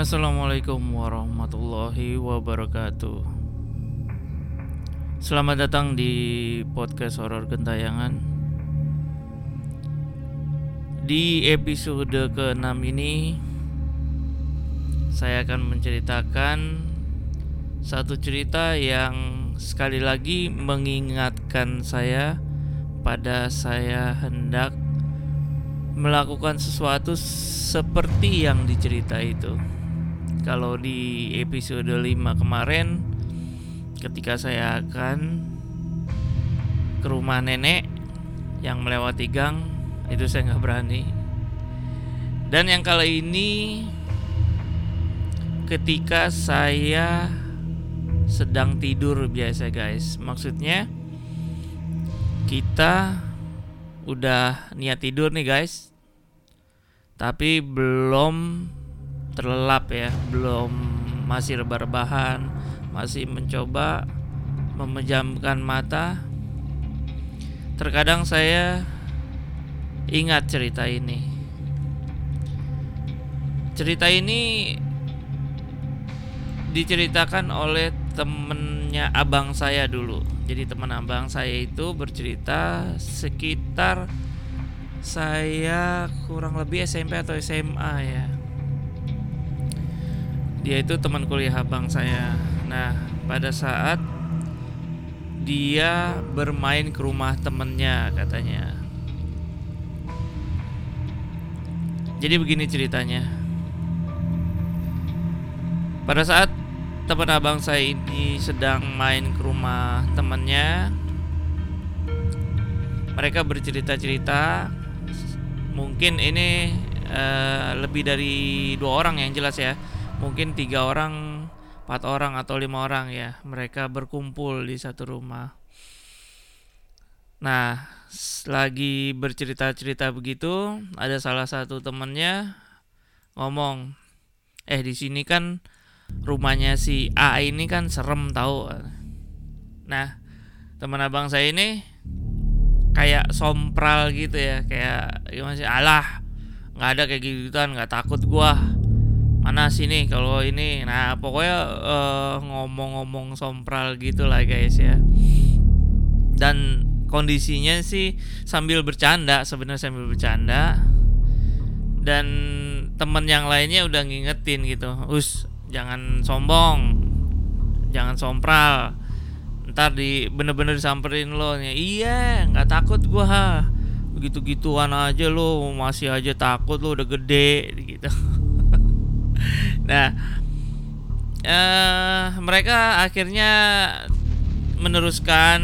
Assalamualaikum warahmatullahi wabarakatuh. Selamat datang di podcast horor gentayangan. Di episode ke-6 ini saya akan menceritakan satu cerita yang sekali lagi mengingatkan saya pada saya hendak melakukan sesuatu seperti yang dicerita itu. Kalau di episode 5 kemarin ketika saya akan ke rumah nenek yang melewati gang itu saya nggak berani. Dan yang kali ini ketika saya sedang tidur biasa guys. Maksudnya kita udah niat tidur nih guys. Tapi belum terlelap ya, belum masih rebah-rebahan, masih mencoba memejamkan mata. Terkadang saya ingat cerita ini. Cerita ini diceritakan oleh temennya abang saya dulu. Jadi teman abang saya itu bercerita sekitar saya kurang lebih SMP atau SMA ya dia itu teman kuliah abang saya. Nah, pada saat dia bermain ke rumah temennya katanya. Jadi begini ceritanya. Pada saat teman abang saya ini sedang main ke rumah temannya, mereka bercerita-cerita. Mungkin ini uh, lebih dari dua orang yang jelas ya mungkin tiga orang, empat orang atau lima orang ya mereka berkumpul di satu rumah. Nah, lagi bercerita-cerita begitu, ada salah satu temennya ngomong, eh di sini kan rumahnya si A ini kan serem tahu. Nah, teman abang saya ini kayak sompral gitu ya, kayak gimana sih? Alah, nggak ada kayak gituan, nggak takut gua mana sini kalau ini. Nah pokoknya uh, ngomong-ngomong sompral gitu lah guys ya. Dan kondisinya sih sambil bercanda sebenarnya sambil bercanda. Dan temen yang lainnya udah ngingetin gitu us jangan sombong jangan sompral. Ntar di bener-bener disamperin lo. Nih iya nggak takut gua begitu gituan aja lo masih aja takut lo udah gede gitu nah uh, mereka akhirnya meneruskan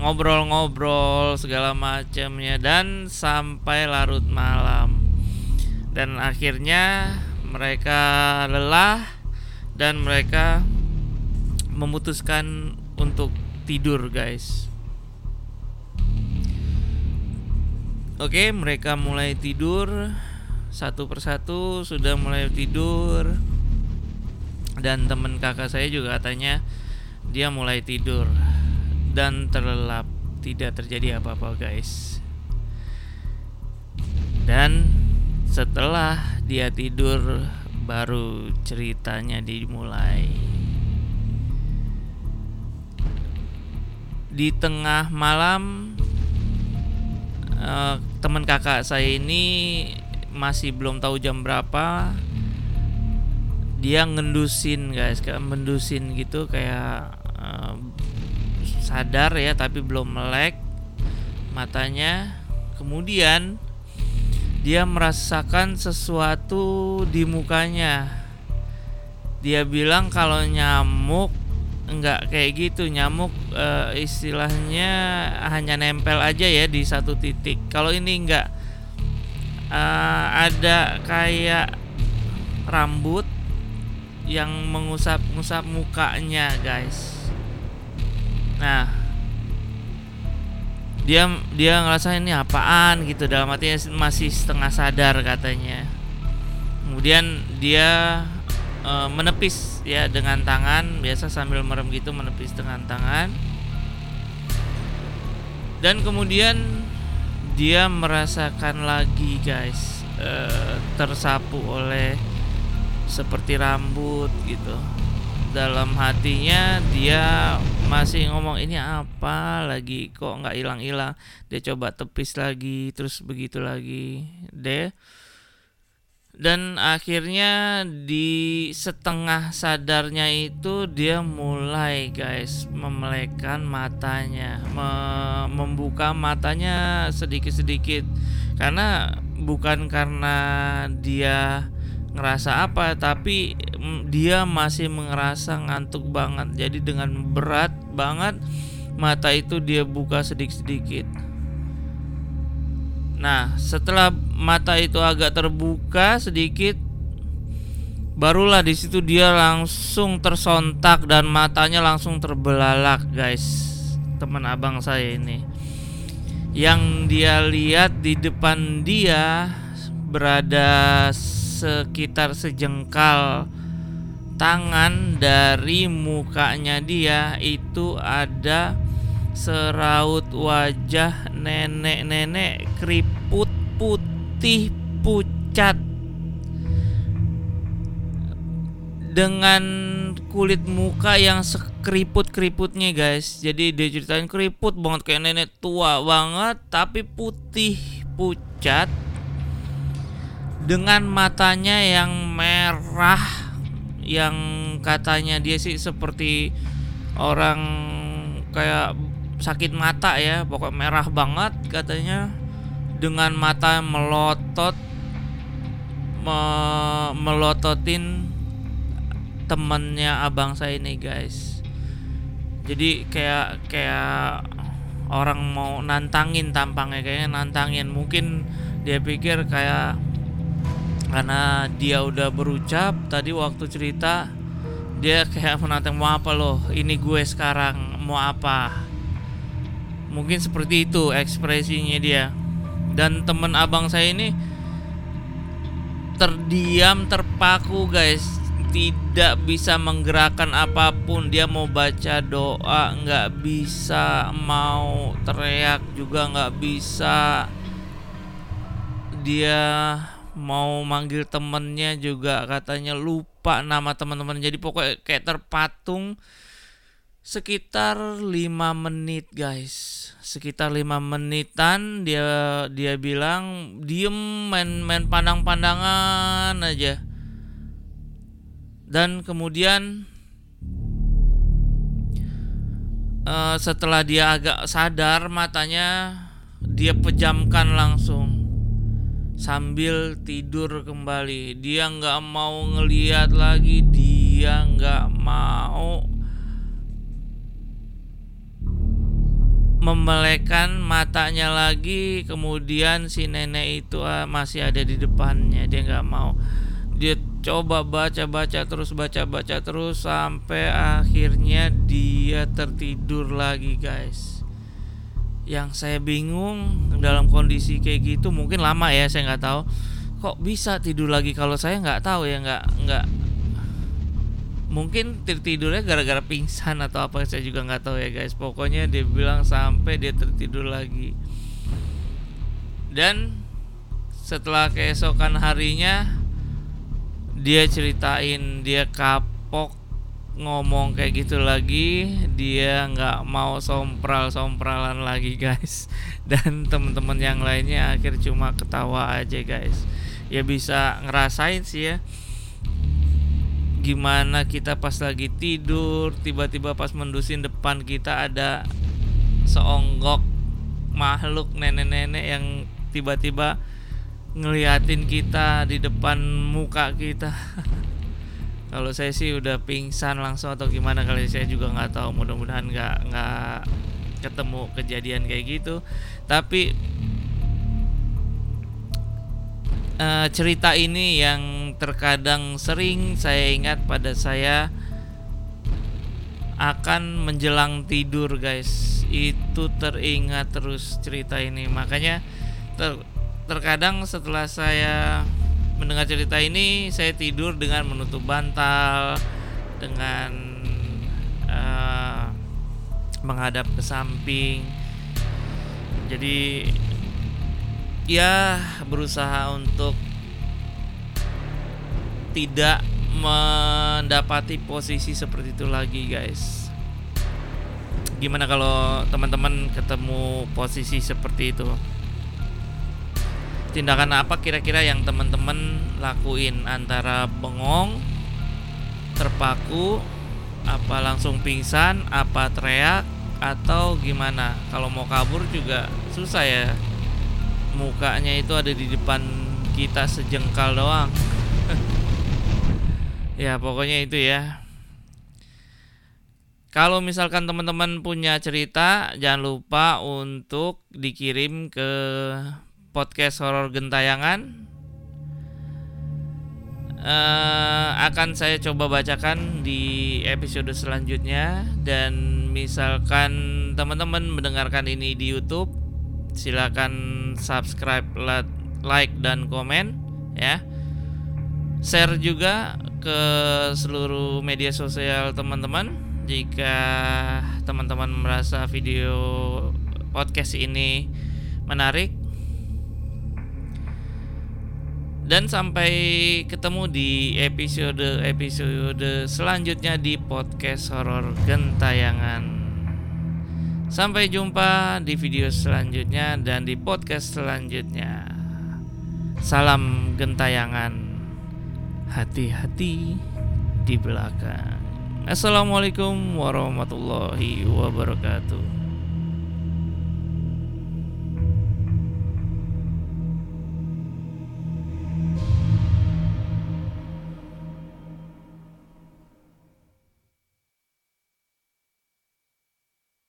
ngobrol-ngobrol segala macamnya dan sampai larut malam. Dan akhirnya mereka lelah dan mereka memutuskan untuk tidur guys. Oke, mereka mulai tidur. Satu persatu sudah mulai tidur dan teman kakak saya juga katanya dia mulai tidur dan terlelap. Tidak terjadi apa-apa guys. Dan setelah dia tidur baru ceritanya dimulai. Di tengah malam uh, teman kakak saya ini masih belum tahu jam berapa dia ngendusin guys kayak mendusin gitu kayak uh, sadar ya tapi belum melek matanya. Kemudian dia merasakan sesuatu di mukanya. Dia bilang kalau nyamuk enggak kayak gitu nyamuk uh, istilahnya hanya nempel aja ya di satu titik. Kalau ini enggak uh, ada kayak rambut yang mengusap-ngusap mukanya guys. Nah. Dia dia ngerasa ini apaan gitu dalam artinya masih setengah sadar katanya. Kemudian dia uh, menepis ya dengan tangan. Biasa sambil merem gitu menepis dengan tangan. Dan kemudian dia merasakan lagi guys uh, tersapu oleh seperti rambut gitu. Dalam hatinya dia masih ngomong ini apa lagi? Kok nggak hilang-hilang? Dia coba tepis lagi terus begitu lagi deh. Dan akhirnya di setengah sadarnya itu dia mulai guys memelekan matanya me membuka matanya sedikit-sedikit. Karena bukan karena dia ngerasa apa tapi mm, dia masih ngerasa ngantuk banget. Jadi dengan berat banget mata itu dia buka sedikit-sedikit. Nah setelah mata itu agak terbuka sedikit barulah di situ dia langsung tersontak dan matanya langsung terbelalak guys. Teman abang saya ini. Yang dia lihat di depan dia berada sekitar sejengkal tangan dari mukanya dia itu ada seraut wajah nenek-nenek keriput putih pucat. Dengan kulit muka yang sekeriput-keriputnya guys. Jadi dia ceritain keriput banget kayak nenek tua banget tapi putih pucat dengan matanya yang merah yang katanya dia sih seperti orang kayak sakit mata ya pokok merah banget katanya. Dengan mata melotot me melototin temennya abang saya ini guys. Jadi kayak kayak orang mau nantangin tampangnya kayaknya nantangin. Mungkin dia pikir kayak karena dia udah berucap tadi waktu cerita dia kayak menantang mau apa loh ini gue sekarang mau apa? Mungkin seperti itu ekspresinya dia. Dan temen abang saya ini terdiam terpaku guys. Tidak bisa menggerakkan apa pun. Dia mau baca doa nggak bisa. Mau teriak juga nggak bisa. Dia mau manggil temennya juga katanya lupa nama teman-teman jadi pokoknya kayak terpatung sekitar lima menit guys. Sekitar lima menitan dia dia bilang diem main main pandang-pandangan aja. Dan kemudian uh, setelah dia agak sadar matanya dia pejamkan langsung sambil tidur kembali. Dia nggak mau ngeliat lagi, dia nggak mau memelekan matanya lagi. Kemudian si nenek itu ah, masih ada di depannya, dia nggak mau. Dia coba baca-baca terus, baca-baca terus sampai akhirnya dia tertidur lagi, guys yang saya bingung dalam kondisi kayak gitu mungkin lama ya saya nggak tahu. Kok bisa tidur lagi? Kalau saya nggak tahu ya nggak nggak. Mungkin tertidurnya gara-gara pingsan atau apa saya juga nggak tahu ya guys. Pokoknya dia bilang sampai dia tertidur lagi. Dan setelah keesokan harinya dia ceritain dia kapok ngomong kayak gitu lagi dia nggak mau sompral sompralan lagi guys. Dan teman-teman yang lainnya akhir cuma ketawa aja guys. Ya bisa ngerasain sih ya. Gimana kita pas lagi tidur tiba-tiba pas mendusin depan kita ada seonggok makhluk nenek-nenek yang tiba-tiba ngeliatin kita di depan muka kita kalau saya sih udah pingsan langsung atau gimana kali saya juga nggak tahu. Mudah-mudahan nggak nggak ketemu kejadian kayak gitu. Tapi uh, cerita ini yang terkadang sering saya ingat pada saya akan menjelang tidur guys. Itu teringat terus cerita ini. Makanya ter terkadang setelah saya mendengar cerita ini saya tidur dengan menutup bantal dengan uh, menghadap ke samping. Jadi ya berusaha untuk tidak mendapati posisi seperti itu lagi guys. Gimana kalau teman-teman ketemu posisi seperti itu tindakan apa kira-kira yang teman-teman lakuin? Antara bengong terpaku apa langsung pingsan apa teriak atau gimana? Kalau mau kabur juga susah ya. Mukanya itu ada di depan kita sejengkal doang. Ya pokoknya itu ya. Kalau misalkan teman-teman punya cerita jangan lupa untuk dikirim ke podcast horor gentayangan. Uh, akan saya coba bacakan di episode selanjutnya. Dan misalkan teman-teman mendengarkan ini di YouTube silakan subscribe like dan komen ya. Share juga ke seluruh media sosial teman-teman. Jika teman-teman merasa video podcast ini menarik dan sampai ketemu di episode-episode selanjutnya di podcast horor gentayangan. Sampai jumpa di video selanjutnya dan di podcast selanjutnya. Salam gentayangan hati-hati di belakang. Assalamualaikum warahmatullahi wabarakatuh.